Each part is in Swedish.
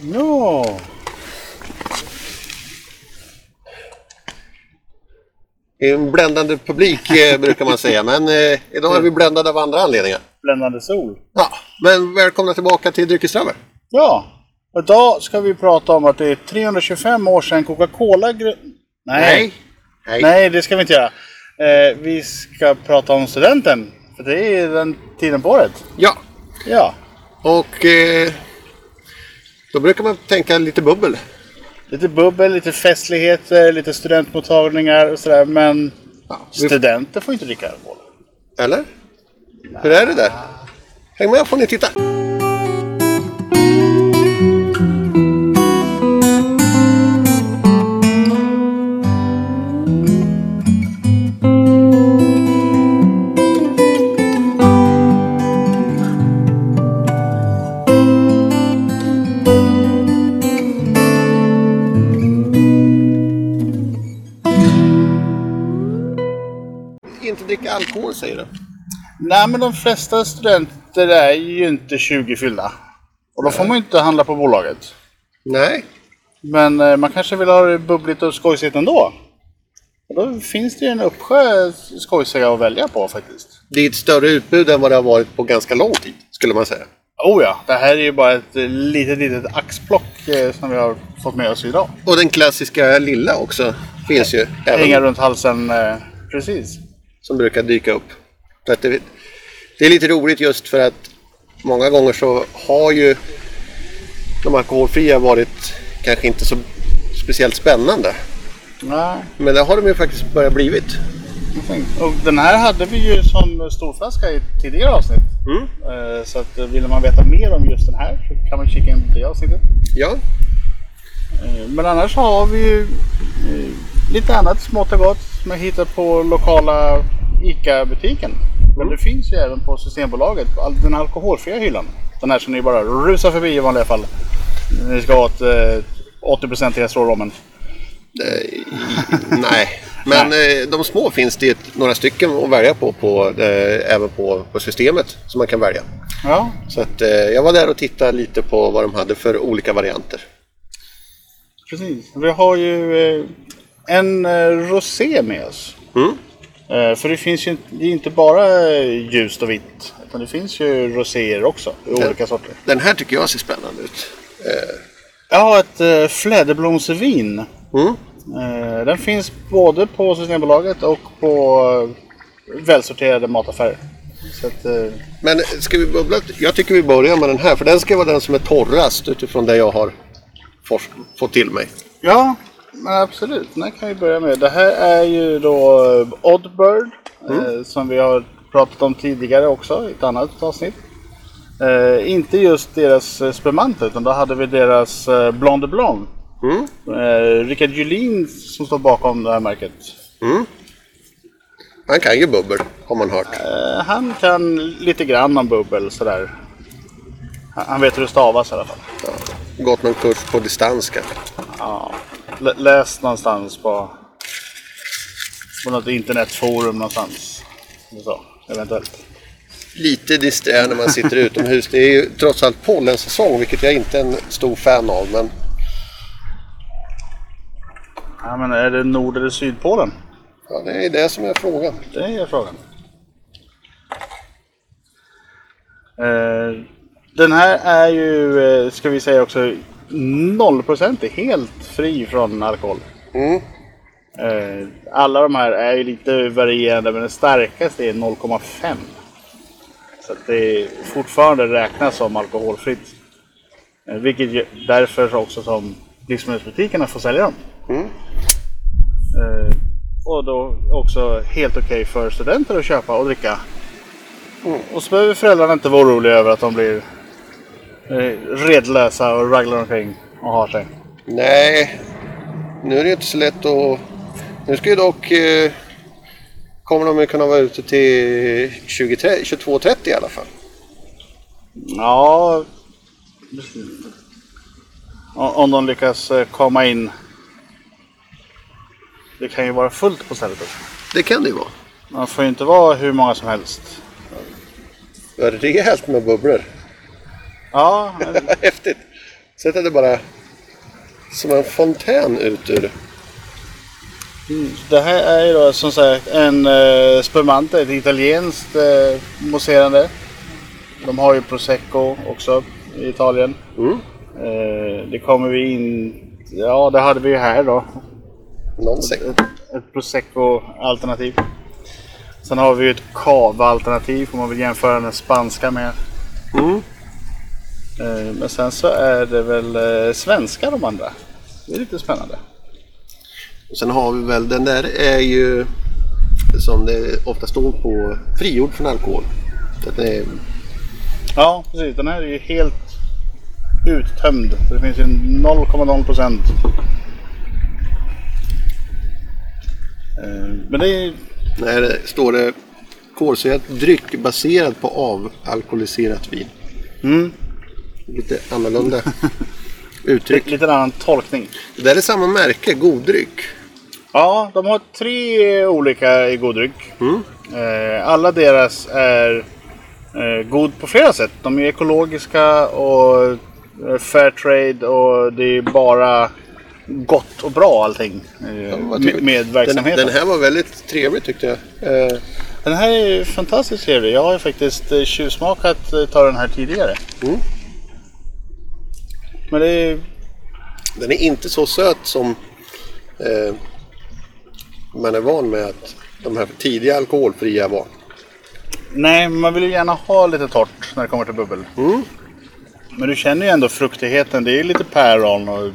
Ja. En bländande publik eh, brukar man säga, men eh, idag är vi bländade av andra anledningar. Bländande sol. Ja, men välkomna tillbaka till Dryckesdrammar. Ja. Idag ska vi prata om att det är 325 år sedan Coca-Cola... gr- Nej. Nej. Nej, det ska vi inte göra. Eh, vi ska prata om studenten. För det är den tiden på året. Ja, Ja. och eh, då brukar man tänka lite bubbel. Lite bubbel, lite festligheter, lite studentmottagningar och sådär. Men Ja, vi, studenter får inte dricka alkohol. eller? Hur är det där? Häng med får ni titta. Inte dricka alkohol säger du? Nej, men de flesta studenter är ju inte 20 fyllda. Och då får man ju inte handla på bolaget. Nej. Men eh, man kanske vill ha det bubbligt och skojsigt ändå. Och då finns det ju en uppsjö skojsiga att välja på faktiskt. Det är ett större utbud än vad det har varit på ganska lång tid, skulle man säga. Oh ja, det här är ju bara ett eh, litet, litet axplock eh, som vi har fått med oss idag. Och den klassiska lilla också finns ju. Hänga Även, runt halsen, eh, precis. Som brukar dyka upp. Så det, det är lite roligt just för att många gånger så har ju de alkoholfria varit kanske inte så speciellt spännande. Nej, Men det har de ju faktiskt börjat blivit. och den här hade vi ju som storflaska i tidigare avsnitt. Mm. Eh, Så att eh, vill man veta mer om just den här så kan man kika in på det avsnittet. Ja, Eh, Men annars har vi ju lite annat smått och gott som jag hittat på lokala ICA-butiken. Men det finns ju även på Systembolaget, den alkoholfria hyllan. Den här som ni bara rusar förbi i vanliga fall. Ni ska åt eh, 80% till rommen. nej. Men eh, de små finns det några stycken att välja på, på eh, även på, på systemet som man kan välja. Ja, Så att, eh, jag var där och tittade lite på vad de hade för olika varianter. precis. Vi har ju eh, en eh, rosé med oss. Mm. Eh, För det finns ju inte- bara eh, ljust och vitt. Utan det finns ju roséer också i olika sorter. Den här tycker jag ser spännande ut. Jag har ett fläderblomsvin. Mm. Den finns både på Systembolaget och på välsorterade mataffärer. Att, Men ska vi bubbla? Jag tycker vi börjar med den här, för den ska vara den som är torrast utifrån det jag har fått till mig. ja, men absolut. Den kan vi börja med. Det här är ju då eh, Oddbird. Eh, som vi har pratat om tidigare också i ett annat avsnitt. Eh, inte just deras eh, spumante utan då hade vi deras eh, Blonde Blonde. Mm. Eh, Rickard Julin som står bakom det här märket. Han kan ju bubbel, har man hört. Eh, han kan lite grann om bubbel sådär. Han han vet hur det stavas i alla fall. Ja. Gått någon kurs på distans kanske. Ja. Lä- Läst någonstans på, på något internetforum någonstans. Så, eventuellt. Lite disträ när man sitter utomhus. Det är ju trots allt pollensäsong, vilket jag inte är en stor fan av. Men Ja, men är det Nord eller Sydpolen? ja, det är det som är frågan. Det är frågan. Eh, den här är ju, eh, ska vi säga också, 0% helt fri från alkohol. Mm. Eh, alla de här är ju lite varierande men den starkaste är 0,5. Så det fortfarande räknas som alkoholfritt. Eh, vilket ju därför också som livsmedelsbutikerna får sälja dem. Mm. Eh, och då också helt okej för studenter att köpa och dricka. Och så behöver föräldrarna inte vara oroliga över att de blir redlösa och raglar omkring och har sig. Nej, nu är det inte så lätt att... Nu ska ju dock... Eh, kommer de ju kunna vara ute till 20, 22.30 i alla fall. Ja, om de lyckas eh, komma in. Det kan ju vara fullt på stället också. Det kan det ju vara. Man får ju inte vara hur många som helst. Rejält med bubblor. Ja, Häftigt. Så det är bara som en fontän ut ur... Det här är ju då som sagt en uh, spumante, ett italienskt uh, mousserande. De har ju prosecco också i Italien. Mm. Eh, det kommer vi in... Ja, det hade vi ju här då. Någon säng. Ett, ett prosecco-alternativ. Sen har vi ju ett cava-alternativ om man vill jämföra den spanska med. Mm. Eh, men sen så är det väl eh, svenska de andra. Det är lite spännande. Och sen har vi väl, den där är ju som det ofta står på, frigjord från alkohol. Så det är, Ja, precis. Den här är ju helt uttömd. Det finns ju 0,0 procent. Eh, Men det är när står det kolsyrat dryck baserad på avalkoholiserat vin. mm, Lite annorlunda uttryck. lite annan tolkning. Det där är samma märke, goddryck. Ja, de har tre olika i god dryck. Mm. Eh, Alla deras är eh, god på flera sätt. De är ekologiska och eh, fair trade och det är bara gott och bra allting med, med Den, verksamheten. den här var väldigt trevlig tyckte jag. Den här är fantastiskt trevlig. Jag har ju faktiskt tjuvsmakat ta den här tidigare. Mm. Men det är... den är inte så söt som eh, man är van med att de här tidiga alkoholfria var. Nej, man vill ju gärna ha lite torrt när det kommer till bubbel. Mm. Men du känner ju ändå fruktigheten. Det är lite päron och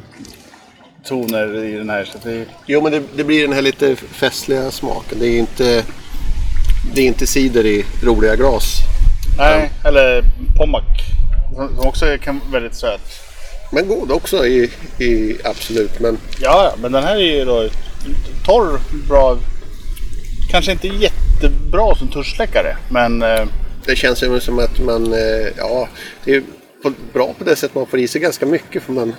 toner i den här. Så det är... Jo men det, det blir den här lite festliga smaken. Det är inte, det är inte cider i roliga glas. Nej, eller pommac. Som också vara väldigt söt. Men god också i, i absolut. Men Ja, ja, men den här är ju då torr, bra. Kanske inte jättebra som törstsläckare, men eh, det känns ju som att man, eh, ja, det är bra på det sättet man får i sig ganska mycket. För man,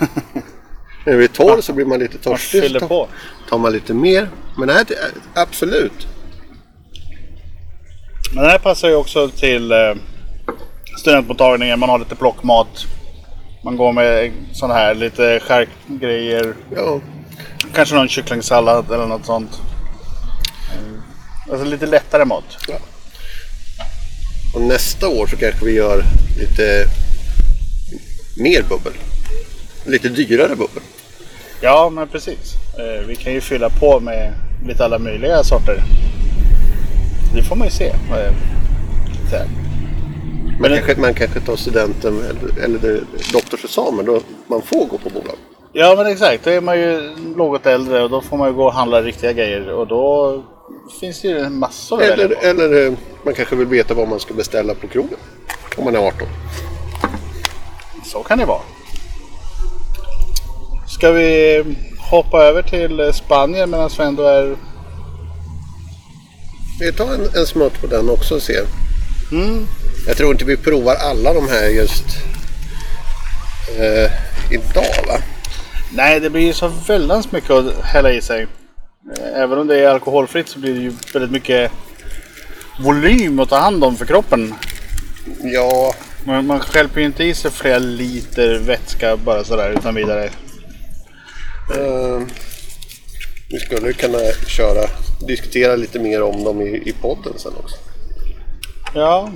när vi är torr så blir man lite man törstig. fyller så på. tar man lite mer. Men det här, absolut. Men den här passar ju också till eh, studentmottagningen. Man har lite plockmat. Man går med sådana här lite charkgrejer. Ja, Kanske någon kycklingsallad eller något sånt. Alltså lite lättare mat. och nästa år så kanske vi gör lite mer bubbel. Lite dyrare bubbel. Ja, men precis. Eh, vi kan ju fylla på med lite alla möjliga sorter. Det får man ju se. Eh, så här. Man, det- kanske, man kanske tar studenten eller, eller doktorsexamen. Då man får gå på bolag. Ja, men exakt. Då är man ju något äldre och då får man ju gå och handla riktiga grejer. Och då finns det ju massor att Eller, eller eh, man kanske vill veta vad man ska beställa på krogen. Om man är 18. Så kan det vara. Ska vi hoppa över till eh, Spanien medan vi ändå är... Vi tar en, en smutt på den också och ser. Mm. Jag tror inte vi provar alla de här just eh, idag va? Nej, det blir ju så väldigt mycket att hälla i sig. Även om det är alkoholfritt så blir det ju väldigt mycket volym att ta hand om för kroppen. Ja, Man, man stjälper ju inte i sig flera liter vätska bara sådär utan vidare. eh, vi skulle kunna köra, diskutera lite mer om dem i, i podden sen också. Ja.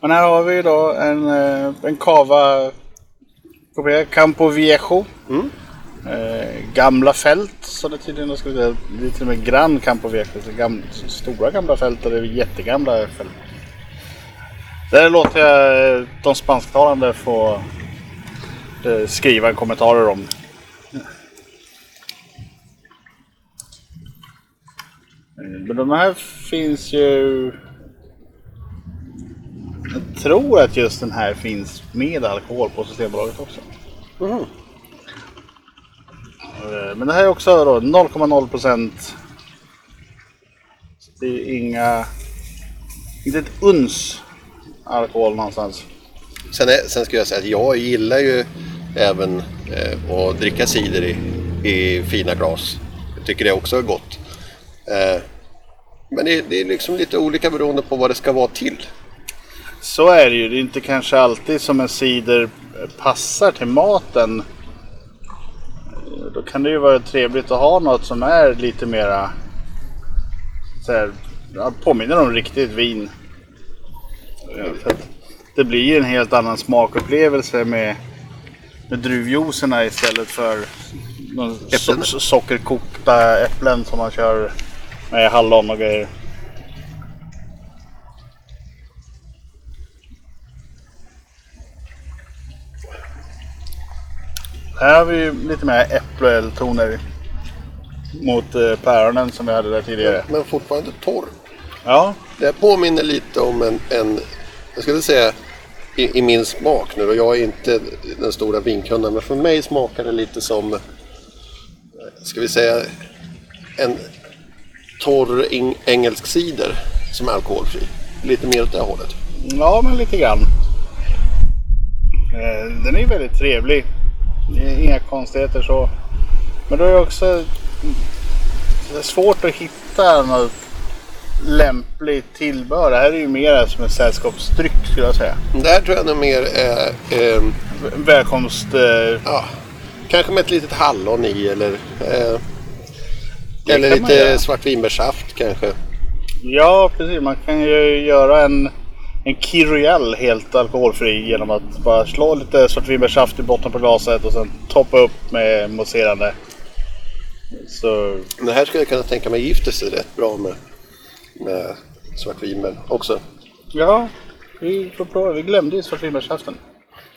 Men här har vi då en, eh, en kava Kopia Campo Viejo. Mm. Eh, gamla fält så det tydligen ska säga. Det är till och med Gran Campo Viejo. Så gam, stora gamla fält och det är jättegamla fält. Där låter jag eh, de spansktalande få eh, skriva kommentarer om. Men de här finns ju... Tror att just den här finns med alkohol på Systembolaget också. Eh, Men det här är också då 0,0 procent. Det är inga... Inte ett uns alkohol någonstans. Sen, är, sen ska jag säga att jag gillar ju även eh, att dricka cider i, i fina glas. Jag tycker det också är gott. Eh, men det, det är liksom lite olika beroende på vad det ska vara till. Så är det ju. Det är inte kanske alltid som en cider passar till maten. Då kan det ju vara trevligt att ha något som är lite mera så här, påminner om riktigt vin. Ja, det blir ju en helt annan smakupplevelse med, med druvjuicerna istället för so sockerkokta äpplen som man kör med hallon och grejer. Här har vi lite mer äppeltoner mot eh, päronen som vi hade där tidigare. Men fortfarande torr. Ja, Det här påminner lite om en, en jag skulle säga i, i min smak nu och jag är inte den stora vinkunden men för mig smakar det lite som, ska vi säga, en torr eng, engelsk cider som är alkoholfri. Lite mer åt det hållet. ja men lite grann. Eh, Den är väldigt trevlig. Inga konstigheter så. Men då är det också det är svårt att hitta något lämpligt tillbehör. Det här är ju mer som en sällskapsdryck skulle jag säga. Det här tror jag nog mer är eh, Välkomst... eh, Ja, kanske med ett litet hallon i eller, eh, eller lite svartvinbärssaft kanske. Ja, precis. Man kan ju göra en, en Kiriel helt alkoholfri genom att bara slå lite svartvinbärssaft i botten på glaset och sen toppa upp med mousserande. Så Det här skulle jag kunna tänka mig gifter sig rätt bra med, med svartvinbär också. ja, vi får prova. Vi glömde ju svartvinbärssaften.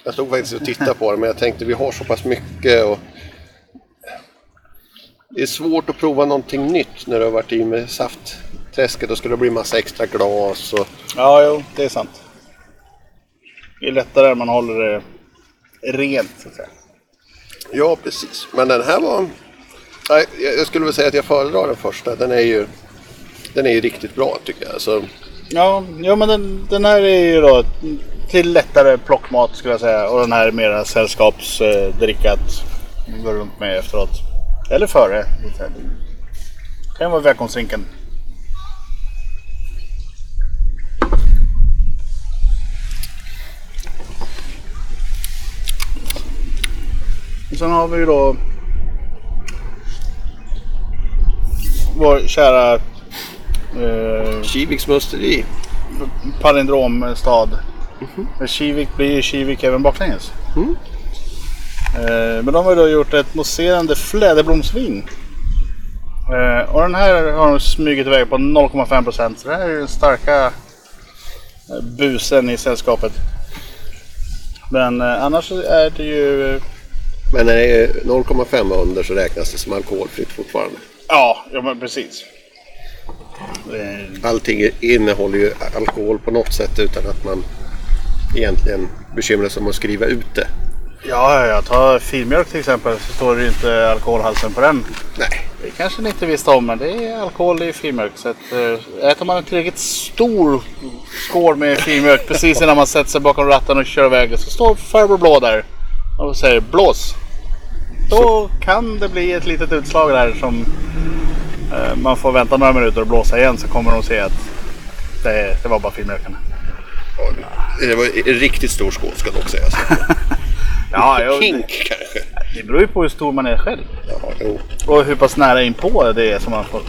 Jag stod faktiskt och tittade på det men jag tänkte vi har så pass mycket och det är svårt att prova någonting nytt när du har varit i med saftträsket. Då ska det bli massa extra glas och Ja, jo, det är sant. Det är lättare när man håller det rent så att säga. ja precis. Men den här var, nej, jag skulle väl säga att jag föredrar den första. Den är ju, den är ju riktigt bra tycker jag. Så, Ja, ja men den, den här är ju då till lättare plockmat skulle jag säga. Och den här är mera sällskapsdricka att gå runt med efteråt. Eller före. lite. Kan vara välkomstdrinken. Sen har vi ju då vår kära eh, Kiviks musteri. palindromstad. Men Kivik blir ju Kivik även baklänges. Eh, men de har ju då gjort ett mousserande fläderblomsvin. Eh, och den här har de smugit iväg på 0,5 procent. Så det här är den starka eh, busen i sällskapet. Men eh, annars är det ju... Men när det är 0,5 under så räknas det som alkoholfritt fortfarande. Ja, ja men precis. Eh, Allting innehåller ju alkohol på något sätt utan att man egentligen bekymrar sig om att skriva ut det. Ja, jag tar filmjölk till exempel så står det ju inte alkoholhalten på den. Nej, Det kanske ni inte visste om, men det är alkohol i filmjölk. Så att, äh, äter man en tillräckligt stor skål med filmjölk precis innan man sätter sig bakom ratten och kör iväg så står farbror blå där och säger blås. Då kan det bli ett litet utslag där som eh, man får vänta några minuter och blåsa igen så kommer de se att det, det var bara filmjölken. det var en riktigt stor skål ska dock sägas. Ja, jo, Hink kanske. det beror ju på hur stor man är själv. Ja, jo. Och hur pass nära in på det är som man får.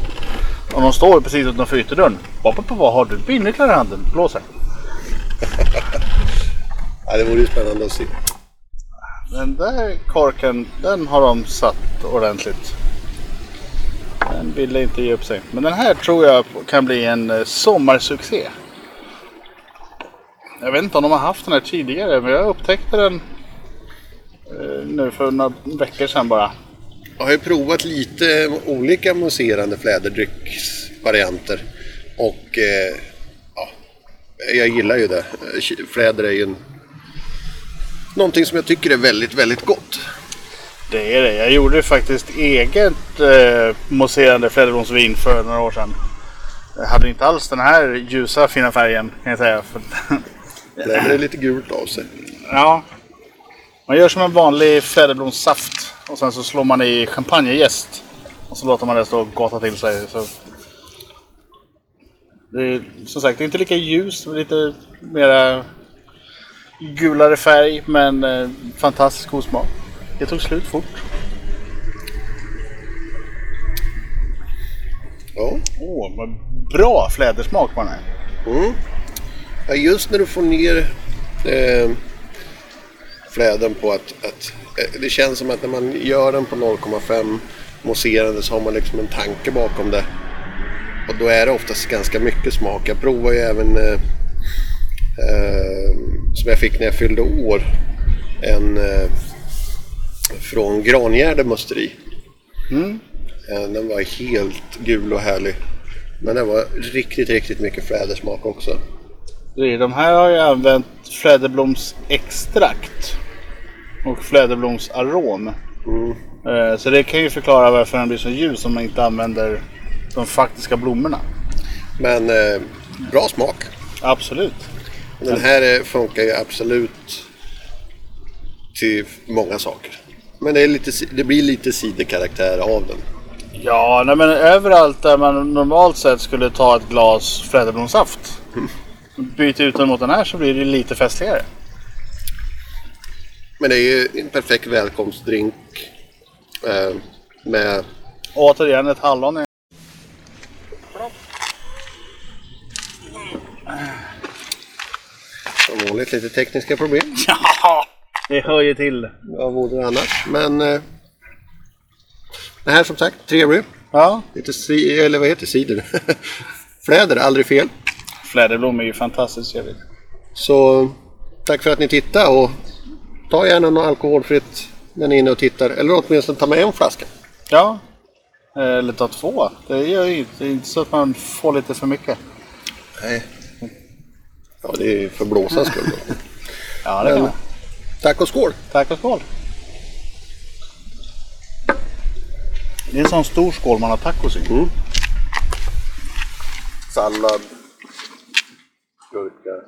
Om de står precis utanför ytterdörren. Vad på vad har du bilnycklar i handen? Blåser. Ja, det vore ju spännande att se. Den där korken, den har de satt ordentligt. Den ville inte ge upp sig. Men den här tror jag kan bli en eh, sommarsuccé. Jag vet inte om de har haft den här tidigare, men jag upptäckte den eh, nu för några veckor sedan bara. Jag har ju provat lite olika mousserande fläderdrycksvarianter. Och eh, ja, jag gillar ju det. Fläder är ju en, någonting som jag tycker är väldigt, väldigt gott. Det är det. Jag gjorde faktiskt eget eh, mousserande fläderbromsvin för några år sedan. Jag hade inte alls den här ljusa fina färgen kan jag säga. För, Det är lite gult av sig. ja. Man gör som en vanlig fläderblomssaft och sen så slår man i champagnejäst. Och så låter man det stå och gata till sig. Så. Det är, som sagt, det är inte lika ljust, men lite mera gulare färg men eh, fantastiskt god smak. Det tog slut fort. Ja. Åh, vad bra flädersmak den här. Mm. Ja, just när du får ner eh, fläden på att, att eh, det känns som att när man gör den på 0,5 mousserande så har man liksom en tanke bakom det. Och då är det oftast ganska mycket smak. Jag provar ju även eh, eh, som jag fick när jag fyllde år. En eh, från Grangärde musteri. Mm. Eh, Den var helt gul och härlig. Men det var riktigt, riktigt mycket flädersmak också. De här har jag använt fläderblomsextrakt och fläderblomsarom. Mm. Eh, Så det kan ju förklara varför den blir så ljus om man inte använder de faktiska blommorna. Men eh, bra smak. Absolut. Den här eh, funkar ju absolut till många saker. Men det, lite, det blir lite ciderkaraktär av den. Ja, nej, men överallt där man normalt sett skulle ta ett glas fläderblomssaft. Byta ut den mot den här så blir det lite festligare. Men det är ju en perfekt välkomstdrink. Eh, med Återigen ett hallon. Är- som vanligt lite tekniska problem. Ja, det hör ju till. Vad vore det annars? Men eh, det här som sagt, trevlig. Ja, Lite ci- eller vad heter cider? Fläder, aldrig fel. fläderblom är ju fantastiskt trevligt. Så tack för att ni tittade och ta gärna något alkoholfritt när ni är inne och tittar. Eller åtminstone ta med en flaska. Ja, eller ta två. Det gör ju inte, det är inte så att man får lite för mycket. Nej. Ja, det är för blåsans skull. Ja, det kan Men, man. tack och skål! Tack och skål. Det är en sån stor skål man har tacos i. Mm. Sallad, gurka,